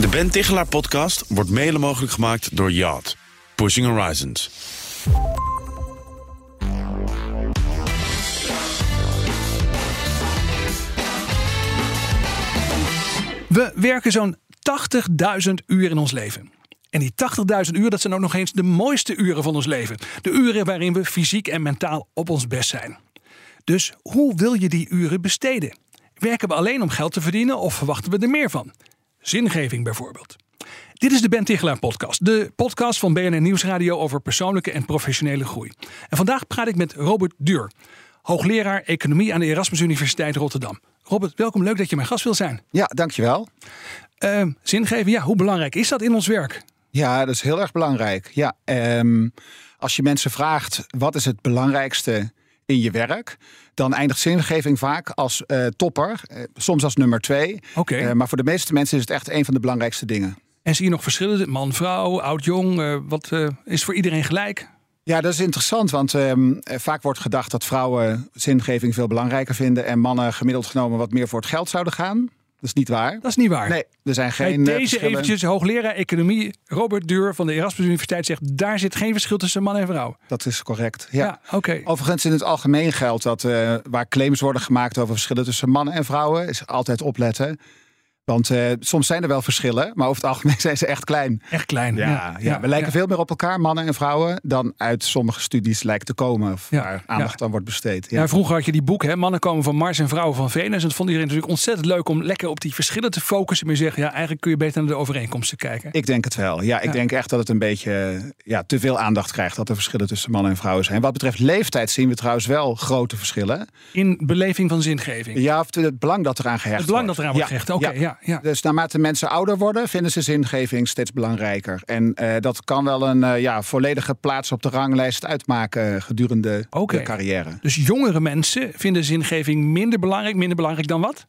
De Ben Tichelaar podcast wordt mede mogelijk gemaakt door Yacht. Pushing Horizons. We werken zo'n 80.000 uur in ons leven. En die 80.000 uur, dat zijn ook nog eens de mooiste uren van ons leven. De uren waarin we fysiek en mentaal op ons best zijn. Dus hoe wil je die uren besteden? Werken we alleen om geld te verdienen of verwachten we er meer van? Zingeving bijvoorbeeld. Dit is de Ben Tichelaar podcast. De podcast van BNN Nieuwsradio over persoonlijke en professionele groei. En vandaag praat ik met Robert Duur. Hoogleraar Economie aan de Erasmus Universiteit Rotterdam. Robert, welkom. Leuk dat je mijn gast wil zijn. Ja, dankjewel. Uh, zingeving, ja, hoe belangrijk is dat in ons werk? Ja, dat is heel erg belangrijk. Ja, um, als je mensen vraagt wat is het belangrijkste in je werk, dan eindigt zingeving vaak als uh, topper, uh, soms als nummer twee. Oké. Uh, maar voor de meeste mensen is het echt een van de belangrijkste dingen. En zie je nog verschillen, man, vrouw, oud, jong? wat is voor iedereen gelijk? Ja, dat is interessant, want um, vaak wordt gedacht dat vrouwen zingeving veel belangrijker vinden en mannen gemiddeld genomen wat meer voor het geld zouden gaan. Dat is niet waar. Dat is niet waar. Nee, er zijn geen. Hey, deze eventjes, hoogleraar economie Robert Duur van de Erasmus Universiteit zegt: daar zit geen verschil tussen man en vrouw. Dat is correct. Ja, ja oké. Okay. Overigens, in het algemeen geldt dat uh, waar claims worden gemaakt over verschillen tussen mannen en vrouwen, is altijd opletten. Want uh, soms zijn er wel verschillen, maar over het algemeen zijn ze echt klein. Echt klein, ja. ja, ja. We lijken veel meer op elkaar, mannen en vrouwen, dan uit sommige studies lijkt te komen. Of waar aandacht aan wordt besteed. Ja. vroeger had je die boek, hè, Mannen komen van Mars en vrouwen van Venus. En dat vond iedereen natuurlijk ontzettend leuk om lekker op die verschillen te focussen. Maar zeggen, ja, eigenlijk kun je beter naar de overeenkomsten kijken. Ik denk het wel. Ja, ik denk echt dat het een beetje ja, te veel aandacht krijgt. Dat er verschillen tussen mannen en vrouwen zijn. Wat betreft leeftijd zien we trouwens wel grote verschillen. In beleving van zingeving? Ja, of het belang dat eraan gehecht Het belang wordt. dat eraan wordt gehecht, oké. Okay, ja. Ja, Dus naarmate mensen ouder worden, vinden ze zingeving steeds belangrijker. En uh, dat kan wel een uh, ja, volledige plaats op de ranglijst uitmaken gedurende okay. de carrière. Dus jongere mensen vinden zingeving minder belangrijk, minder belangrijk dan wat?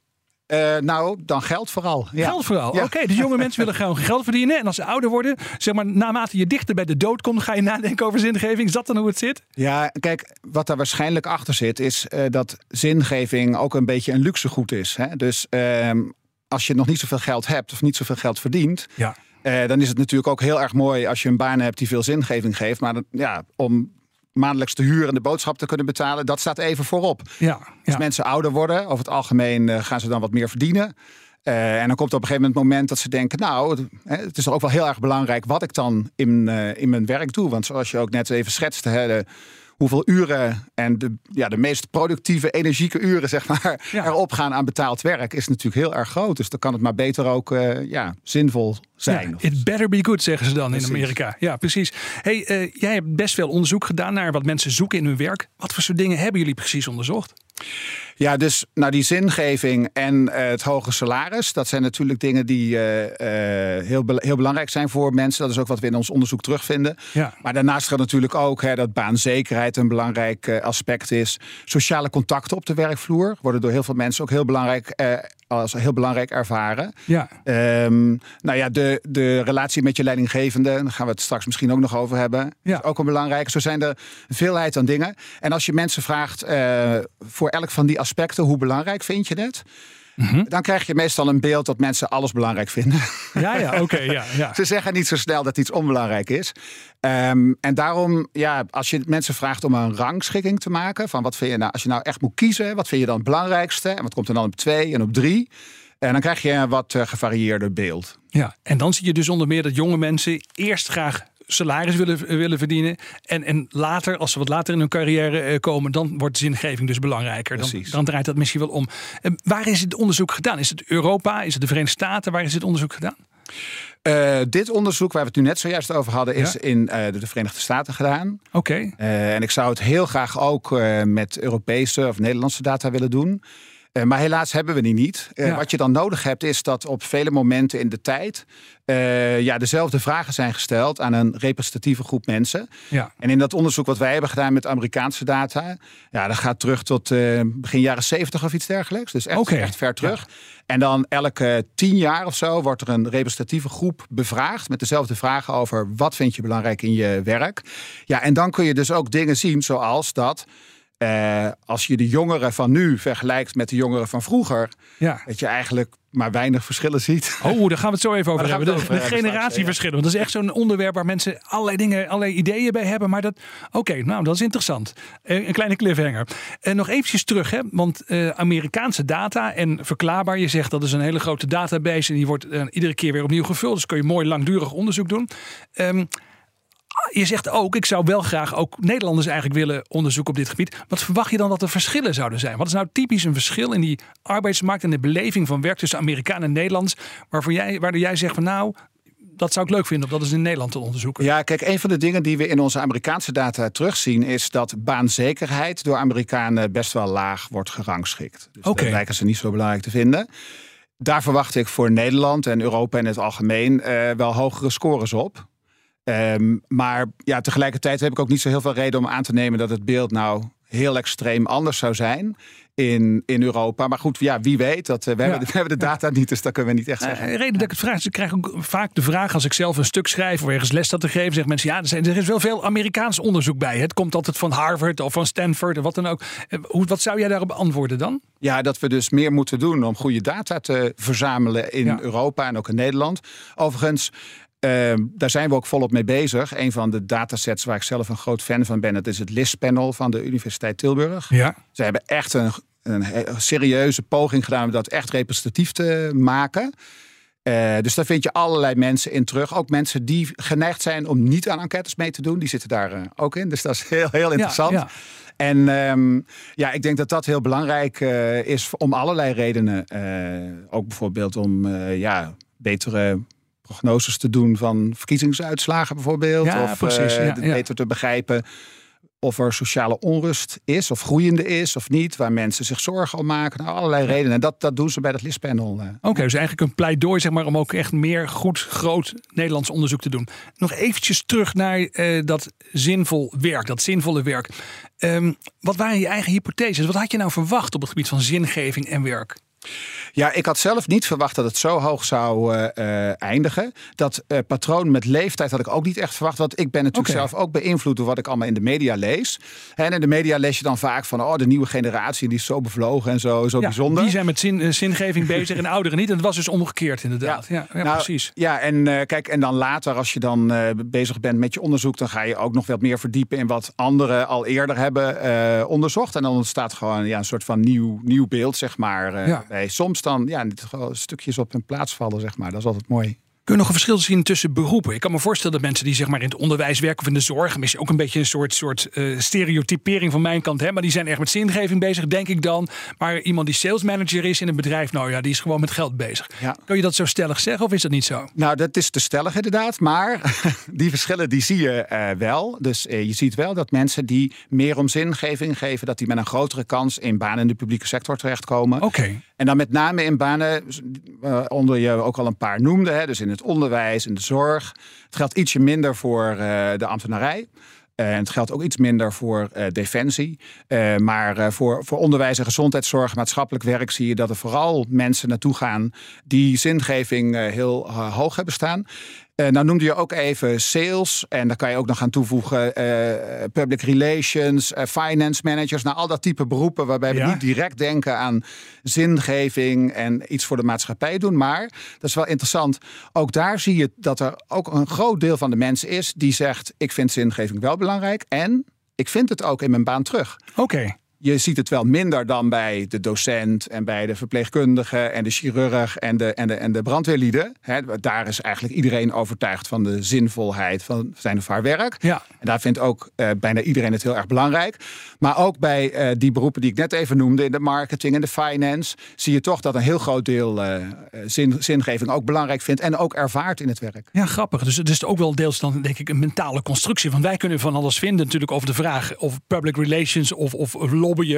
Uh, nou, dan geld vooral. Ja. Geld vooral. Ja. Oké, okay, dus jonge mensen willen gewoon geld verdienen. En als ze ouder worden, zeg maar, naarmate je dichter bij de dood komt, ga je nadenken over zingeving. Is dat dan hoe het zit? Ja, kijk, wat daar waarschijnlijk achter zit, is uh, dat zingeving ook een beetje een luxegoed is. Hè? Dus uh, als je nog niet zoveel geld hebt of niet zoveel geld verdient, ja. uh, dan is het natuurlijk ook heel erg mooi als je een baan hebt die veel zingeving geeft. Maar dan, ja, om maandelijks de huur en de boodschap te kunnen betalen, dat staat even voorop. Ja, Als mensen ouder worden, over het algemeen uh, gaan ze dan wat meer verdienen. Uh, en dan komt op een gegeven moment het moment dat ze denken, nou, het, het is ook wel heel erg belangrijk wat ik dan in, in mijn werk doe. Want zoals je ook net even schetste, hè, de, hoeveel uren en de, ja, de meest productieve, energieke uren zeg maar, Ja. erop gaan aan betaald werk is natuurlijk heel erg groot. Dus dan kan het maar beter ook uh, ja, zinvol zijn. Ja, it better be good, zeggen ze dan Precies. in Amerika. Ja, precies. Hey, uh, jij hebt best veel onderzoek gedaan naar wat mensen zoeken in hun werk. Wat voor soort dingen hebben jullie precies onderzocht? Ja, dus nou, die zingeving en uh, het hoge salaris, dat zijn natuurlijk dingen die uh, uh, heel, be heel belangrijk zijn voor mensen. Dat is ook wat we in ons onderzoek terugvinden. Ja. Maar daarnaast gaat natuurlijk ook hè, dat baanzekerheid een belangrijk aspect is. Sociale contacten op de werkvloer worden door heel veel mensen ook heel belangrijk als heel belangrijk ervaren. Ja. Um, nou ja, de, de relatie met je leidinggevende, daar gaan we het straks misschien ook nog over hebben. Ja. Is ook een belangrijke. Zo zijn er een veelheid aan dingen. En als je mensen vraagt uh, voor elk van die aspecten, hoe belangrijk vind je het? Mhm. Dan krijg je meestal een beeld dat mensen alles belangrijk vinden. Ja, ja, oké. Okay, ja, ja. Ze zeggen niet zo snel dat iets onbelangrijk is. Um, en daarom, ja, als je mensen vraagt om een rangschikking te maken, van wat vind je nou, als je nou echt moet kiezen, wat vind je dan het belangrijkste? En wat komt er dan op twee en op drie? En dan krijg je een wat uh, gevarieerder beeld. Ja, en dan zie je dus onder meer dat jonge mensen eerst graag salaris willen, willen verdienen. En, en later, als ze wat later in hun carrière uh, komen, dan wordt zingeving dus belangrijker. Dan, dan, draait dat misschien wel om. Uh, waar is het onderzoek gedaan? Is het Europa? Is het de Verenigde Staten? Waar is dit onderzoek gedaan? Uh, dit onderzoek waar we het nu net zojuist over hadden, is ja? in uh, de Verenigde Staten gedaan. Oké. Okay. Uh, en ik zou het heel graag ook met Europese of Nederlandse data willen doen. Uh, maar helaas hebben we die niet. Uh, Ja. Wat je dan nodig hebt, is dat op vele momenten in de tijd uh, ja, dezelfde vragen zijn gesteld aan een representatieve groep mensen. Ja. En in dat onderzoek wat wij hebben gedaan met Amerikaanse data, ja, dat gaat terug tot begin jaren 70 of iets dergelijks. Dus echt, echt ver terug. En dan elke tien jaar of zo wordt er een representatieve groep bevraagd met dezelfde vragen over wat vind je belangrijk in je werk. Ja, en dan kun je dus ook dingen zien zoals dat Uh, als je de jongeren van nu vergelijkt met de jongeren van vroeger, ja. dat je eigenlijk maar weinig verschillen ziet. Oh, daar gaan we het zo even over hebben. De, over de hebben generatieverschillen. Want dat is echt zo'n onderwerp waar mensen allerlei dingen, allerlei ideeën bij hebben. Maar dat, oké, nou, dat is interessant. Uh, een kleine cliffhanger. En nog eventjes terug, hè, want uh, Amerikaanse data en verklaarbaar. Je zegt dat is een hele grote database en die wordt iedere keer weer opnieuw gevuld. Dus kun je mooi langdurig onderzoek doen. Um, je zegt ook, ik zou wel graag ook Nederlanders eigenlijk willen onderzoeken op dit gebied. Wat verwacht je dan dat er verschillen zouden zijn? Wat is nou typisch een verschil in die arbeidsmarkt en de beleving van werk tussen Amerikanen en Nederlands? Waarvoor jij, waardoor jij zegt van nou, dat zou ik leuk vinden om dat eens in Nederland te onderzoeken. Ja, kijk, een van de dingen die we in onze Amerikaanse data terugzien, is dat baanzekerheid door Amerikanen best wel laag wordt gerangschikt. Dus okay. dat lijken ze niet zo belangrijk te vinden. Daar verwacht ik voor Nederland en Europa in het algemeen uh, wel hogere scores op. Um, maar ja, tegelijkertijd heb ik ook niet zo heel veel reden om aan te nemen dat het beeld nou heel extreem anders zou zijn in, in Europa. Maar goed, ja, wie weet. Dat, uh, we, ja. hebben, we hebben de data niet, dus dat kunnen we niet echt zeggen. Uh, de reden dat ik het vraag is, ik krijg ook vaak de vraag als ik zelf een stuk schrijf of ergens les staat te geven, zeggen mensen, ja, er, zijn, er is wel veel Amerikaans onderzoek bij. Het komt altijd van Harvard of van Stanford of wat dan ook. Uh, hoe, wat zou jij daarop antwoorden dan? Ja, dat we dus meer moeten doen om goede data te verzamelen in ja. Europa en ook in Nederland. Overigens, uh, daar zijn we ook volop mee bezig. Een van de datasets waar ik zelf een groot fan van ben, dat is het LIS-panel van de Universiteit Tilburg. Ja. Ze hebben echt een, een serieuze poging gedaan om dat echt representatief te maken. Uh, dus daar vind je allerlei mensen in terug. Ook mensen die geneigd zijn om niet aan enquêtes mee te doen. Die zitten daar uh, ook in. Dus dat is heel, heel interessant. Ja, ja. En um, ja, ik denk dat dat heel belangrijk uh, is om allerlei redenen. ook bijvoorbeeld om ja, betere prognoses te doen van verkiezingsuitslagen bijvoorbeeld. Ja, of precies, ja, ja. beter te begrijpen of er sociale onrust is of groeiende is of niet. Waar mensen zich zorgen om maken. Nou, allerlei redenen. En dat, dat doen ze bij dat listpanel. Oké, okay, dus eigenlijk een pleidooi zeg maar, om ook echt meer goed, groot Nederlands onderzoek te doen. Nog eventjes terug naar uh, dat zinvol werk, dat zinvolle werk. Um, wat waren je eigen hypotheses? Wat had je nou verwacht op het gebied van zingeving en werk? Ja, ik had zelf niet verwacht dat het zo hoog zou uh, uh, eindigen. Dat uh, patroon met leeftijd had ik ook niet echt verwacht. Want ik ben natuurlijk zelf ook beïnvloed door wat ik allemaal in de media lees. En in de media lees je dan vaak van... oh, de nieuwe generatie die is zo bevlogen en zo, zo Ja, bijzonder. die zijn met zin, eh, zingeving bezig en de ouderen niet. En het was dus omgekeerd inderdaad. Ja, ja, Nou, precies. Ja, en eh, kijk, en dan later als je dan eh, bezig bent met je onderzoek, dan ga je ook nog wat meer verdiepen in wat anderen al eerder hebben eh, onderzocht. En dan ontstaat gewoon ja, een soort van nieuw, nieuw beeld, zeg maar. eh, Ja. Bij soms dan ja, stukjes op hun plaats vallen, zeg maar. Dat is altijd mooi. Kun je nog een verschil zien tussen beroepen? Ik kan me voorstellen dat mensen die zeg maar in het onderwijs werken of in de zorg, misschien ook een beetje een soort, soort eh, stereotypering van mijn kant, hè, maar die zijn echt met zingeving bezig, denk ik dan. Maar iemand die sales manager is in een bedrijf, nou ja, die is gewoon met geld bezig. Ja. Kun je dat zo stellig zeggen of is dat niet zo? Nou, dat is te stellig inderdaad. Maar die verschillen die zie je eh, wel. Dus eh, je ziet wel dat mensen die meer om zingeving geven... dat die met een grotere kans in banen in de publieke sector terechtkomen. Oké. En dan met name in banen onder je ook al een paar noemde. Hè, dus in het onderwijs, in de zorg. Het geldt ietsje minder voor uh, de ambtenarij. En het geldt ook iets minder voor uh, defensie. Uh, maar voor, voor onderwijs en gezondheidszorg, maatschappelijk werk zie je dat er vooral mensen naartoe gaan die zingeving heel hoog hebben staan. Uh, nou noemde je ook even sales. En daar kan je ook nog aan toevoegen uh, public relations, uh, finance managers. Nou, al dat type beroepen waarbij we Ja. niet direct denken aan zingeving en iets voor de maatschappij doen. Maar, dat is wel interessant, ook daar zie je dat er ook een groot deel van de mensen is die zegt, ik vind zingeving wel belangrijk en ik vind het ook in mijn baan terug. Oké. Je ziet het wel minder dan bij de docent en bij de verpleegkundige en de chirurg en de, en de, en de brandweerlieden. Daar is eigenlijk iedereen overtuigd van de zinvolheid van zijn of haar werk. Ja. En daar vindt ook uh, bijna iedereen het heel erg belangrijk. Maar ook bij uh, die beroepen die ik net even noemde, in de marketing en de finance, zie je toch dat een heel groot deel uh, zin, zingeving ook belangrijk vindt en ook ervaart in het werk. Ja, grappig. Dus het is ook wel deels dan denk ik een mentale constructie. Want wij kunnen van alles vinden natuurlijk over de vraag of public relations of, of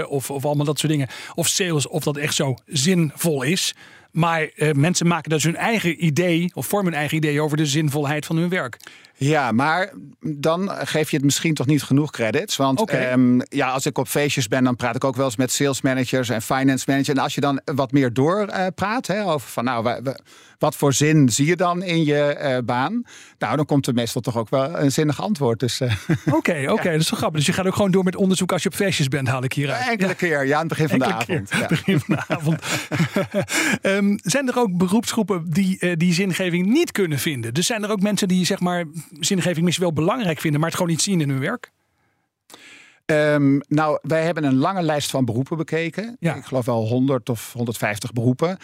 of, of allemaal dat soort dingen. Of sales, of dat echt zo zinvol is. Maar uh, mensen maken dus hun eigen idee of vormen hun eigen idee over de zinvolheid van hun werk. Ja, maar dan geef je het misschien toch niet genoeg credits. Want okay. um, ja, als ik op feestjes ben, dan praat ik ook wel eens met sales managers en finance managers. En als je dan wat meer doorpraat uh, over van nou, wat voor zin zie je dan in je uh, baan? Nou, dan komt er meestal toch ook wel een zinnig antwoord. Dus, Oké, oké, okay, dat is wel grappig. Dus je gaat ook gewoon door met onderzoek als je op feestjes bent, haal ik hieruit. Enkele ja. keer, ja, aan het begin van Enkele de avond. Keer, ja. begin van de avond. um, zijn er ook beroepsgroepen die uh, die zingeving niet kunnen vinden? Dus zijn er ook mensen die zeg maar zingeving misschien wel belangrijk vinden, maar het gewoon niet zien in hun werk? Um, nou, wij hebben een lange lijst van beroepen bekeken. Ja. Ik geloof wel 100 of 150 beroepen.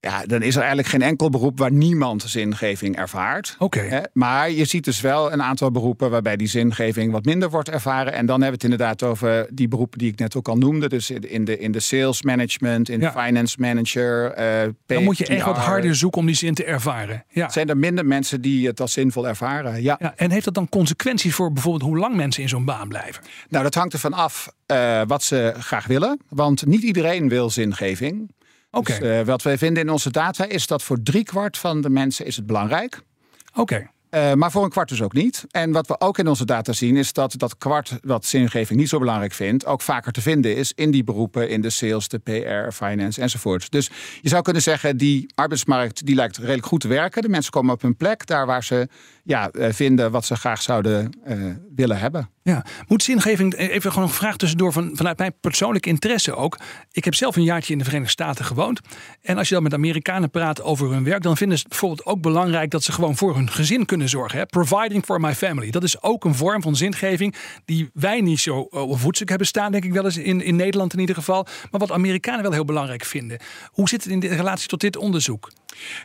Ja, dan is er eigenlijk geen enkel beroep waar niemand zingeving ervaart. Oké. Okay. Maar je ziet dus wel een aantal beroepen waarbij die zingeving wat minder wordt ervaren. En dan hebben we het inderdaad over die beroepen die ik net ook al noemde. Dus in de, in de sales management, in ja. de finance manager. Uh, dan moet je echt wat harder zoeken om die zin te ervaren. Ja. Zijn er minder mensen die het als zinvol ervaren? Ja. ja. En heeft dat dan consequenties voor bijvoorbeeld hoe lang mensen in zo'n baan blijven? Nou, dat hangt ervan af uh, wat ze graag willen. Want niet iedereen wil zingeving. Okay. Dus, uh, wat wij vinden in onze data is dat voor driekwart van de mensen is het belangrijk. Oké. Okay. Uh, maar voor een kwart dus ook niet. En wat we ook in onze data zien is dat dat kwart wat zingeving niet zo belangrijk vindt, ook vaker te vinden is in die beroepen, in de sales, de PR, finance enzovoort. Dus je zou kunnen zeggen, die arbeidsmarkt die lijkt redelijk goed te werken. De mensen komen op hun plek, daar waar ze ja, uh, vinden wat ze graag zouden uh, willen hebben. Ja, moet zingeving, even gewoon een vraag tussendoor van, vanuit mijn persoonlijke interesse ook. Ik heb zelf een jaartje in de Verenigde Staten gewoond. En als je dan met Amerikanen praat over hun werk, dan vinden ze bijvoorbeeld ook belangrijk dat ze gewoon voor hun gezin kunnen zorgen. Providing for my family. Dat is ook een vorm van zingeving die wij niet zo op voetstuk hebben staan, denk ik wel eens in, in Nederland in ieder geval. Maar wat Amerikanen wel heel belangrijk vinden. Hoe zit het in de relatie tot dit onderzoek?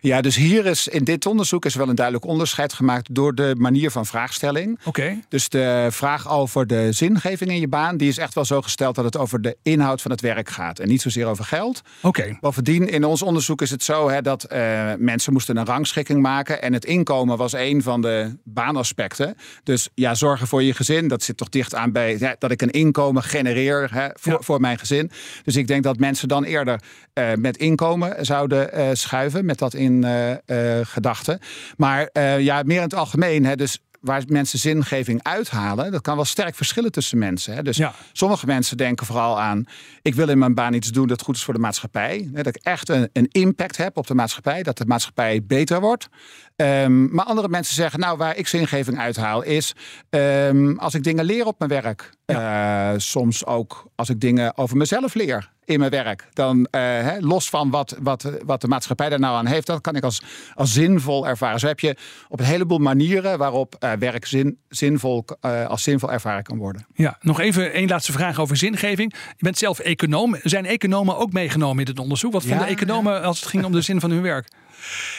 Ja, dus hier is in dit onderzoek is wel een duidelijk onderscheid gemaakt door de manier van vraagstelling. Oké. Okay. Dus de vraag over de zingeving in je baan, die is echt wel zo gesteld dat het over de inhoud van het werk gaat en niet zozeer over geld. Oké. Okay. Bovendien, in ons onderzoek is het zo hè, dat uh, mensen moesten een rangschikking maken en het inkomen was een van de baanaspecten. Dus ja, zorgen voor je gezin, dat zit toch dicht aan bij dat ik een inkomen genereer hè, voor, ja. voor mijn gezin. Dus ik denk dat mensen dan eerder uh, met inkomen zouden uh, schuiven, met dat in uh, gedachten. Maar ja, meer in het algemeen, hè, dus waar mensen zingeving uithalen, dat kan wel sterk verschillen tussen mensen. Hè. Dus ja. sommige mensen denken vooral aan: ik wil in mijn baan iets doen dat goed is voor de maatschappij. Hè, dat ik echt een, een, impact heb op de maatschappij, dat de maatschappij beter wordt. Um, maar andere mensen zeggen: nou, waar ik zingeving uithaal, is um, als ik dingen leer op mijn werk. Ja. Uh, soms ook als ik dingen over mezelf leer in mijn werk. Dan uh, hè, los van wat, wat, wat de maatschappij daar nou aan heeft, dat kan ik als, als zinvol ervaren. Zo heb je op een heleboel manieren waarop uh, werk zin, zinvol, uh, als zinvol ervaren kan worden. Ja, nog even één laatste vraag over zingeving. Je bent zelf econoom. Zijn economen ook meegenomen in het onderzoek? Wat vonden ja, economen ja. als het ging om de zin van hun werk?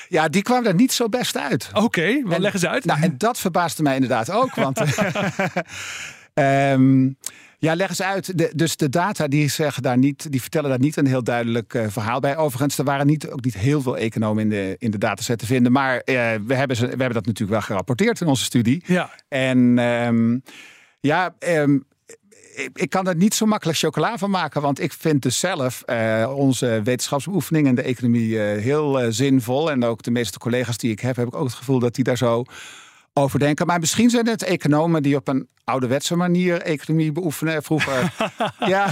Ja, die kwamen er niet zo best uit. Oké, okay, wat leggen ze uit? Nou, en dat verbaasde mij inderdaad ook. Want um, ja, leg eens uit. De, dus de data die, zeggen daar niet, die vertellen daar niet een heel duidelijk uh, verhaal bij. Overigens, er waren niet, ook niet heel veel economen in de, in de dataset te vinden. Maar uh, we, hebben ze, we hebben dat natuurlijk wel gerapporteerd in onze studie. Ja. En um, ja, um, ik, ik, kan er niet zo makkelijk chocola van maken. Want ik vind dus zelf uh, onze wetenschapsoefening en de economie uh, heel uh, zinvol. En ook de meeste collega's die ik heb, heb ik ook het gevoel dat die daar zo over denken. Maar misschien zijn het economen die op een ouderwetse manier economie beoefenen. Vroeger, ja,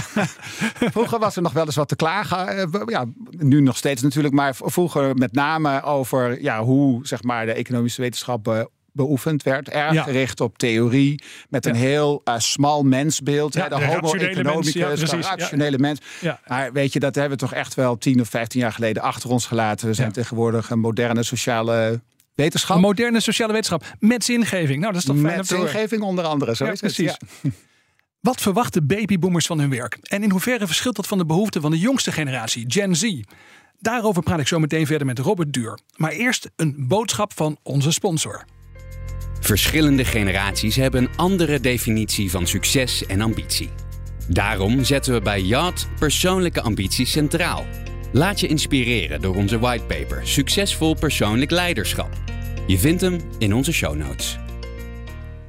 vroeger was er nog wel eens wat te klagen. Ja, nu nog steeds natuurlijk. Maar vroeger met name over ja, hoe zeg maar, de economische wetenschap beoefend werd. Erg ja. gericht op theorie. Met een heel uh, smal mensbeeld. De, de homo economicus, de rationele mens. Maar weet je, dat hebben we toch echt wel 10 of 15 jaar geleden achter ons gelaten. We zijn tegenwoordig een moderne sociale wetenschap. Een moderne sociale wetenschap. Met zingeving. Nou, dat is toch fijn Met zingeving onder andere. Zo ja, is precies. Het, ja. Wat verwachten babyboomers van hun werk? En in hoeverre verschilt dat van de behoeften van de jongste generatie, Gen Z? Daarover praat ik zo meteen verder met Robert Duur. Maar eerst een boodschap van onze sponsor. Verschillende generaties hebben een andere definitie van succes en ambitie. Daarom zetten we bij Yacht persoonlijke ambities centraal. Laat je inspireren door onze whitepaper Succesvol persoonlijk leiderschap. Je vindt hem in onze show notes.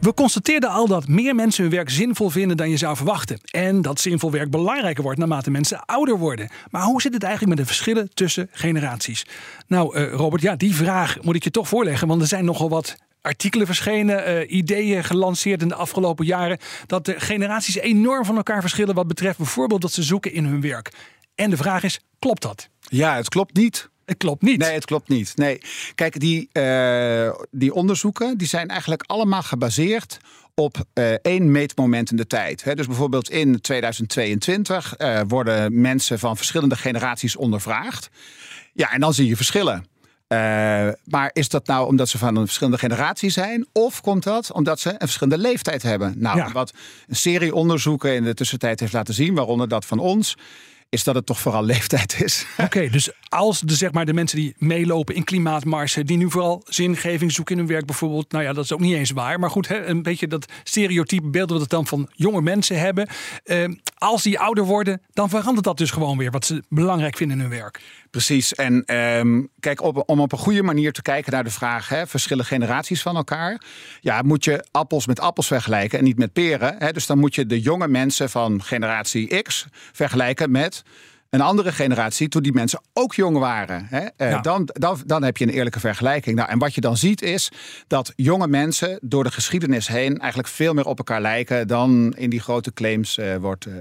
We constateerden al dat meer mensen hun werk zinvol vinden dan je zou verwachten. En dat zinvol werk belangrijker wordt naarmate mensen ouder worden. Maar hoe zit het eigenlijk met de verschillen tussen generaties? Nou, uh, Robert, ja, die vraag moet ik je toch voorleggen. Want er zijn nogal wat artikelen verschenen, uh, ideeën gelanceerd in de afgelopen jaren. Dat de generaties enorm van elkaar verschillen wat betreft bijvoorbeeld wat ze zoeken in hun werk. En de vraag is: klopt dat? Ja, het klopt niet. Het klopt niet. Nee, het klopt niet. Nee. Kijk, die, uh, die onderzoeken die zijn eigenlijk allemaal gebaseerd op uh, één meetmoment in de tijd. He, dus bijvoorbeeld in 2022 uh, worden mensen van verschillende generaties ondervraagd. Ja, en dan zie je verschillen. Uh, maar is dat nou omdat ze van een verschillende generatie zijn? Of komt dat omdat ze een verschillende leeftijd hebben? Nou, ja. wat een serie onderzoeken in de tussentijd heeft laten zien, waaronder dat van ons is dat het toch vooral leeftijd is. Oké, okay, dus als de, zeg maar, de mensen die meelopen in klimaatmarsen, die nu vooral zingeving zoeken in hun werk bijvoorbeeld, nou ja, dat is ook niet eens waar. Maar goed, hè, een beetje dat stereotype beeld wat het dan van jonge mensen hebben. Uh, als die ouder worden, dan verandert dat dus gewoon weer wat ze belangrijk vinden in hun werk. Precies. En um, kijk, op, om op een goede manier te kijken naar de vraag, hè, verschillen generaties van elkaar. Ja, moet je appels met appels vergelijken en niet met peren. Hè? Dus dan moet je de jonge mensen van generatie X vergelijken met een andere generatie toen die mensen ook jong waren. Hè? Ja. Dan, dan, dan heb je een eerlijke vergelijking. Nou, en wat je dan ziet is dat jonge mensen door de geschiedenis heen eigenlijk veel meer op elkaar lijken dan in die grote claims uh, wordt. Uh,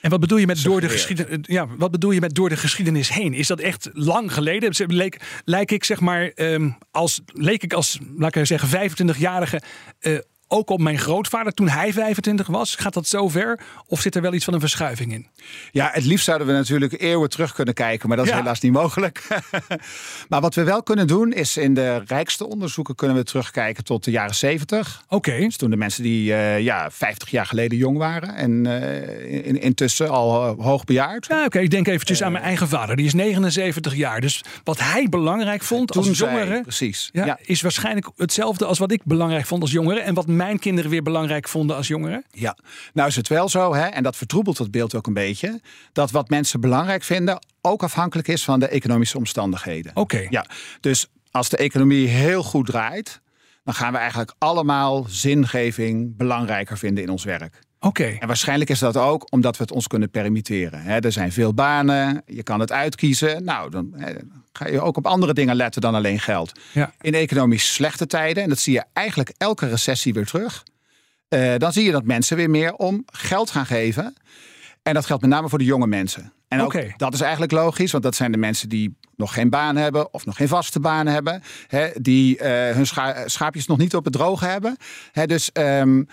en wat bedoel je met door de geschiedenis? Ja, wat bedoel je met door de geschiedenis heen? Is dat echt lang geleden? Leek, lijk ik zeg maar um, als leek ik als laat ik zeggen 25-jarige uh, ook op mijn grootvader toen hij 25 was? Gaat dat zo ver? Of zit er wel iets van een verschuiving in? Ja, het liefst zouden we natuurlijk eeuwen terug kunnen kijken, maar dat is ja. helaas niet mogelijk. maar wat we wel kunnen doen, is in de rijkste onderzoeken kunnen we terugkijken tot de jaren 70. Oké. Okay. Dus toen de mensen die uh, ja, 50 jaar geleden jong waren en uh, in, intussen al uh, hoogbejaard. Ja, oké. Okay. Ik denk eventjes aan mijn eigen vader. Die is 79 jaar. Dus wat hij belangrijk vond toen als jongere, zij, precies. Ja, ja, is waarschijnlijk hetzelfde als wat ik belangrijk vond als jongere. En wat mijn kinderen weer belangrijk vonden als jongeren? Ja, nou is het wel zo, hè, en dat vertroebelt het beeld ook een beetje, dat wat mensen belangrijk vinden ook afhankelijk is van de economische omstandigheden. Oké. Okay. Ja, dus als de economie heel goed draait, dan gaan we eigenlijk allemaal zingeving belangrijker vinden in ons werk. Oké. Okay. En waarschijnlijk is dat ook omdat we het ons kunnen permitteren. He, er zijn veel banen, je kan het uitkiezen. Nou, dan he, ga je ook op andere dingen letten dan alleen geld. Ja. In economisch slechte tijden, en dat zie je eigenlijk elke recessie weer terug, uh, dan zie je dat mensen weer meer om geld gaan geven. En dat geldt met name voor de jonge mensen. En ook okay. dat is eigenlijk logisch, want dat zijn de mensen die nog geen baan hebben of nog geen vaste baan hebben. Die uh, hun scha schaapjes nog niet op het droge hebben. Dus, um,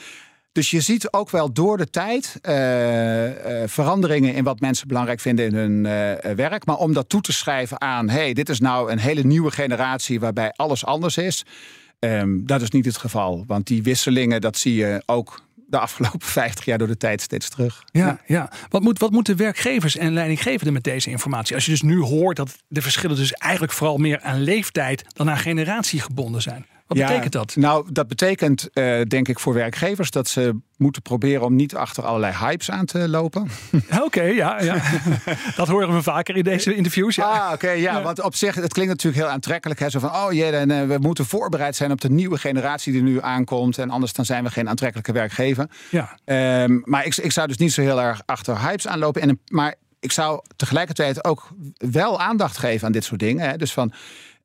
dus je ziet ook wel door de tijd uh, uh, veranderingen in wat mensen belangrijk vinden in hun werk. Maar om dat toe te schrijven aan, hey, dit is nou een hele nieuwe generatie waarbij alles anders is. Um, dat is niet het geval. Want die wisselingen, dat zie je ook de afgelopen 50 jaar door de tijd steeds terug. Ja, ja. ja. Wat, moet, wat moeten werkgevers en leidinggevenden met deze informatie? Als je dus nu hoort dat de verschillen dus eigenlijk vooral meer aan leeftijd dan aan generatie gebonden zijn. Wat ja, betekent dat? Nou, dat betekent uh, denk ik voor werkgevers dat ze moeten proberen om niet achter allerlei hypes aan te lopen. Oké, okay, ja, ja. dat horen we vaker in deze interviews. Ja. Ah, oké, okay, ja, ja, Want op zich, het klinkt natuurlijk heel aantrekkelijk. Hè? Zo van, oh jee, uh, we moeten voorbereid zijn op de nieuwe generatie die nu aankomt. En anders dan zijn we geen aantrekkelijke werkgever. Ja. Um, maar ik, ik zou dus niet zo heel erg achter hypes aanlopen. En, maar ik zou tegelijkertijd ook wel aandacht geven aan dit soort dingen. Hè? Dus van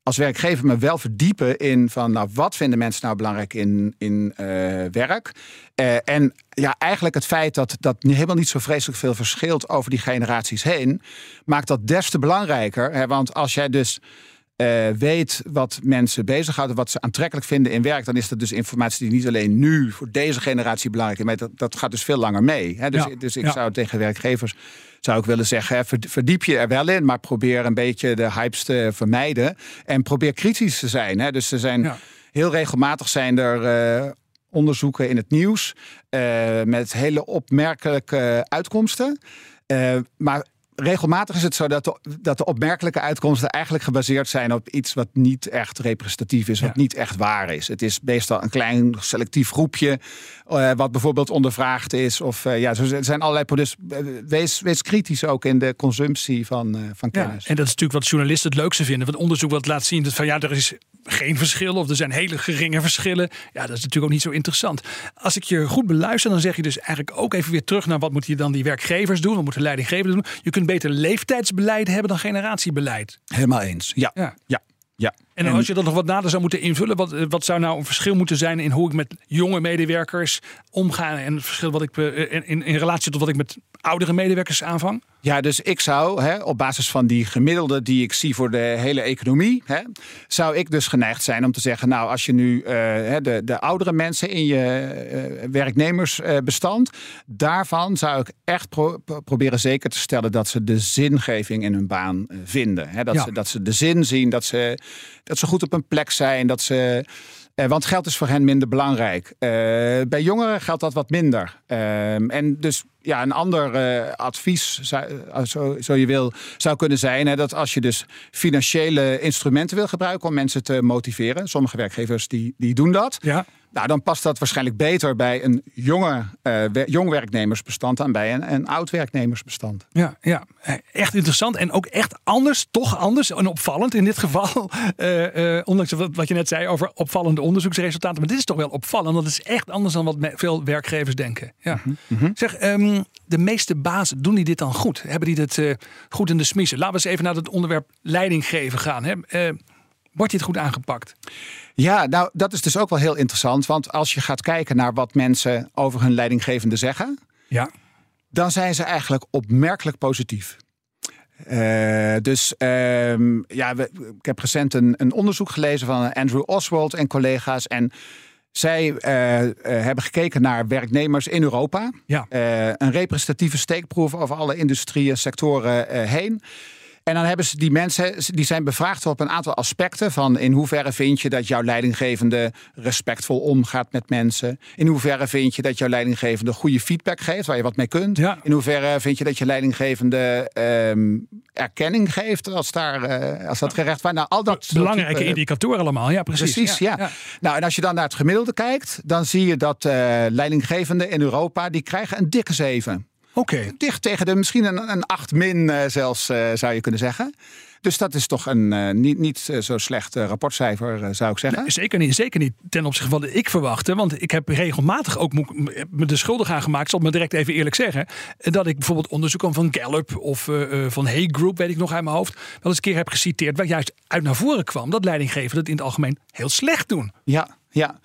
als werkgever me wel verdiepen in van nou, wat vinden mensen nou belangrijk in, in uh, werk. Uh, en ja, eigenlijk het feit dat dat helemaal niet zo vreselijk veel verschilt over die generaties heen, maakt dat des te belangrijker. Hè? Want als jij dus uh, weet wat mensen bezighouden, wat ze aantrekkelijk vinden in werk, dan is dat dus informatie die niet alleen nu voor deze generatie belangrijk is, maar dat, dat gaat dus veel langer mee. Hè? Dus, ja, dus ik ja. zou tegen werkgevers zou ik willen zeggen, verdiep je er wel in, maar probeer een beetje de hypes te vermijden en probeer kritisch te zijn. Hè? Dus er zijn ja. heel regelmatig zijn er uh, onderzoeken in het nieuws uh, met hele opmerkelijke uitkomsten. Uh, maar regelmatig is het zo dat de, dat de opmerkelijke uitkomsten eigenlijk gebaseerd zijn op iets wat niet echt representatief is, wat Ja. niet echt waar is. Het is meestal een klein selectief groepje uh, wat bijvoorbeeld ondervraagd is. Of uh, ja, er zijn allerlei. Dus uh, wees, wees kritisch ook in de consumptie van, van Ja, kennis. en dat is natuurlijk wat journalisten het leukste vinden. Want onderzoek wat laat zien dat van ja, er is geen verschillen of er zijn hele geringe verschillen. Ja, dat is natuurlijk ook niet zo interessant. Als ik je goed beluister, dan zeg je dus eigenlijk ook even weer terug naar wat moeten dan die werkgevers doen, wat moeten leidinggevenden doen. Je kunt beter leeftijdsbeleid hebben dan generatiebeleid. Helemaal eens. Ja. Ja. ja. ja. En, als je dat nog wat nader zou moeten invullen, wat, wat zou nou een verschil moeten zijn in hoe ik met jonge medewerkers omga en het verschil wat ik eh, in, in relatie tot wat ik met oudere medewerkers aanvang? Ja, dus ik zou hè, op basis van die gemiddelde die ik zie voor de hele economie, hè, zou ik dus geneigd zijn om te zeggen, nou, als je nu uh, de, de oudere mensen in je uh, werknemersbestand, daarvan zou ik echt pro proberen zeker te stellen dat ze de zingeving in hun baan vinden. Hè, dat, ja. ze, dat ze de zin zien, dat ze dat ze goed op een plek zijn. Dat ze, eh, want geld is voor hen minder belangrijk. Eh, bij jongeren geldt dat wat minder. Uh, en dus ja, een ander uh, advies, zou, zo, zo, je wil, zou kunnen zijn hè, dat als je dus financiële instrumenten wil gebruiken om mensen te motiveren, sommige werkgevers die, die doen dat. Ja. Nou, dan past dat waarschijnlijk beter bij een jonge, uh, jong werknemersbestand dan bij een, een oud werknemersbestand. Ja, ja, echt interessant en ook echt anders, toch anders en opvallend in dit geval. Uh, uh, ondanks wat je net zei over opvallende onderzoeksresultaten. Maar dit is toch wel opvallend. Dat is echt anders dan wat veel werkgevers denken. Ja. Mm -hmm. Zeg, um, de meeste bazen, doen die dit dan goed? Hebben die dit goed in de smiezen? Laten we eens even naar het onderwerp leiding geven gaan. Hè? Wordt dit goed aangepakt? Ja, nou dat is dus ook wel heel interessant. Want als je gaat kijken naar wat mensen over hun leidinggevende zeggen, ja. dan zijn ze eigenlijk opmerkelijk positief. Uh, dus uh, ja, we, ik heb recent een, een, onderzoek gelezen van Andrew Oswald en collega's. En zij uh, hebben gekeken naar werknemers in Europa. Ja. een representatieve steekproef over alle industrieën, sectoren heen. En dan hebben ze die mensen, die zijn bevraagd op een aantal aspecten van in hoeverre vind je dat jouw leidinggevende respectvol omgaat met mensen? In hoeverre vind je dat jouw leidinggevende goede feedback geeft waar je wat mee kunt? Ja. In hoeverre vind je dat je leidinggevende um, erkenning geeft als, daar, uh, als dat gerecht wordt? Nou, al dat Belangrijke type, indicatoren allemaal, ja precies. Precies, ja. ja. Nou, en als je dan naar het gemiddelde kijkt, dan zie je dat uh, leidinggevenden in Europa, die krijgen een dikke zeven. Oké. Okay. Dicht tegen de misschien een, een 8 min uh, zelfs, uh, zou je kunnen zeggen. Dus dat is toch een uh, niet, niet zo slecht rapportcijfer, zou ik zeggen. Nee, zeker niet. Zeker niet ten opzichte van wat ik verwachtte. Want ik heb regelmatig ook me de schuldig aan gemaakt, zal ik me direct even eerlijk zeggen. Dat ik bijvoorbeeld onderzoeken van Gallup of van Hay Group, weet ik nog uit mijn hoofd, wel eens een keer heb geciteerd. Waar juist uit naar voren kwam dat leidinggevenden het in het algemeen heel slecht doen. Ja, ja.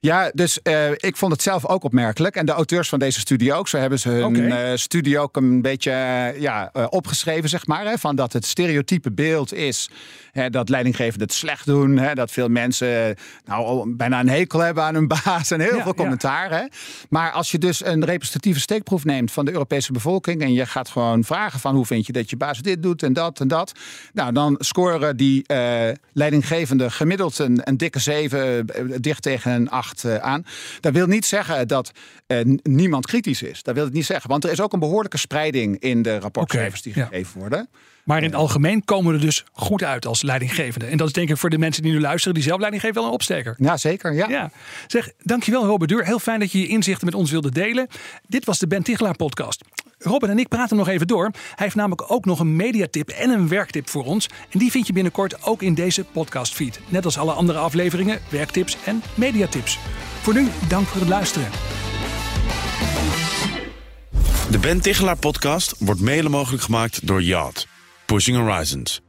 Ja, dus uh, ik vond het zelf ook opmerkelijk. En de auteurs van deze studie ook. Zo hebben ze hun okay. uh, studie ook een beetje uh, ja, opgeschreven, zeg maar. Hè, van dat het stereotype beeld is hè, dat leidinggevenden het slecht doen. Hè, dat veel mensen nou, bijna een hekel hebben aan hun baas. En heel Ja, veel ja. commentaar. Hè. Maar als je dus een representatieve steekproef neemt van de Europese bevolking. En je gaat gewoon vragen van hoe vind je dat je baas dit doet en dat en dat. Nou, dan scoren die leidinggevenden gemiddeld een, een dikke 7, dicht tegen een 8 uh, aan. Dat wil niet zeggen dat uh, niemand kritisch is. Dat wil het niet zeggen. Want er is ook een behoorlijke spreiding in de rapportcijfers Oké, die ja. gegeven worden. Maar in het algemeen komen we er dus goed uit als leidinggevende. En dat is denk ik voor de mensen die nu luisteren, die zelf leiding geven, wel een opsteker. Ja, zeker. Ja. Ja. Zeg, dankjewel Robert Duur. Heel fijn dat je je inzichten met ons wilde delen. Dit was de Ben Tichelaar podcast. Robert en ik praten nog even door. Hij heeft namelijk ook nog een mediatip en een werktip voor ons. En die vind je binnenkort ook in deze podcastfeed. Net als alle andere afleveringen, werktips en mediatips. Voor nu, dank voor het luisteren. De Ben Tichelaar podcast wordt mede mogelijk gemaakt door Yacht. Pushing Horizons.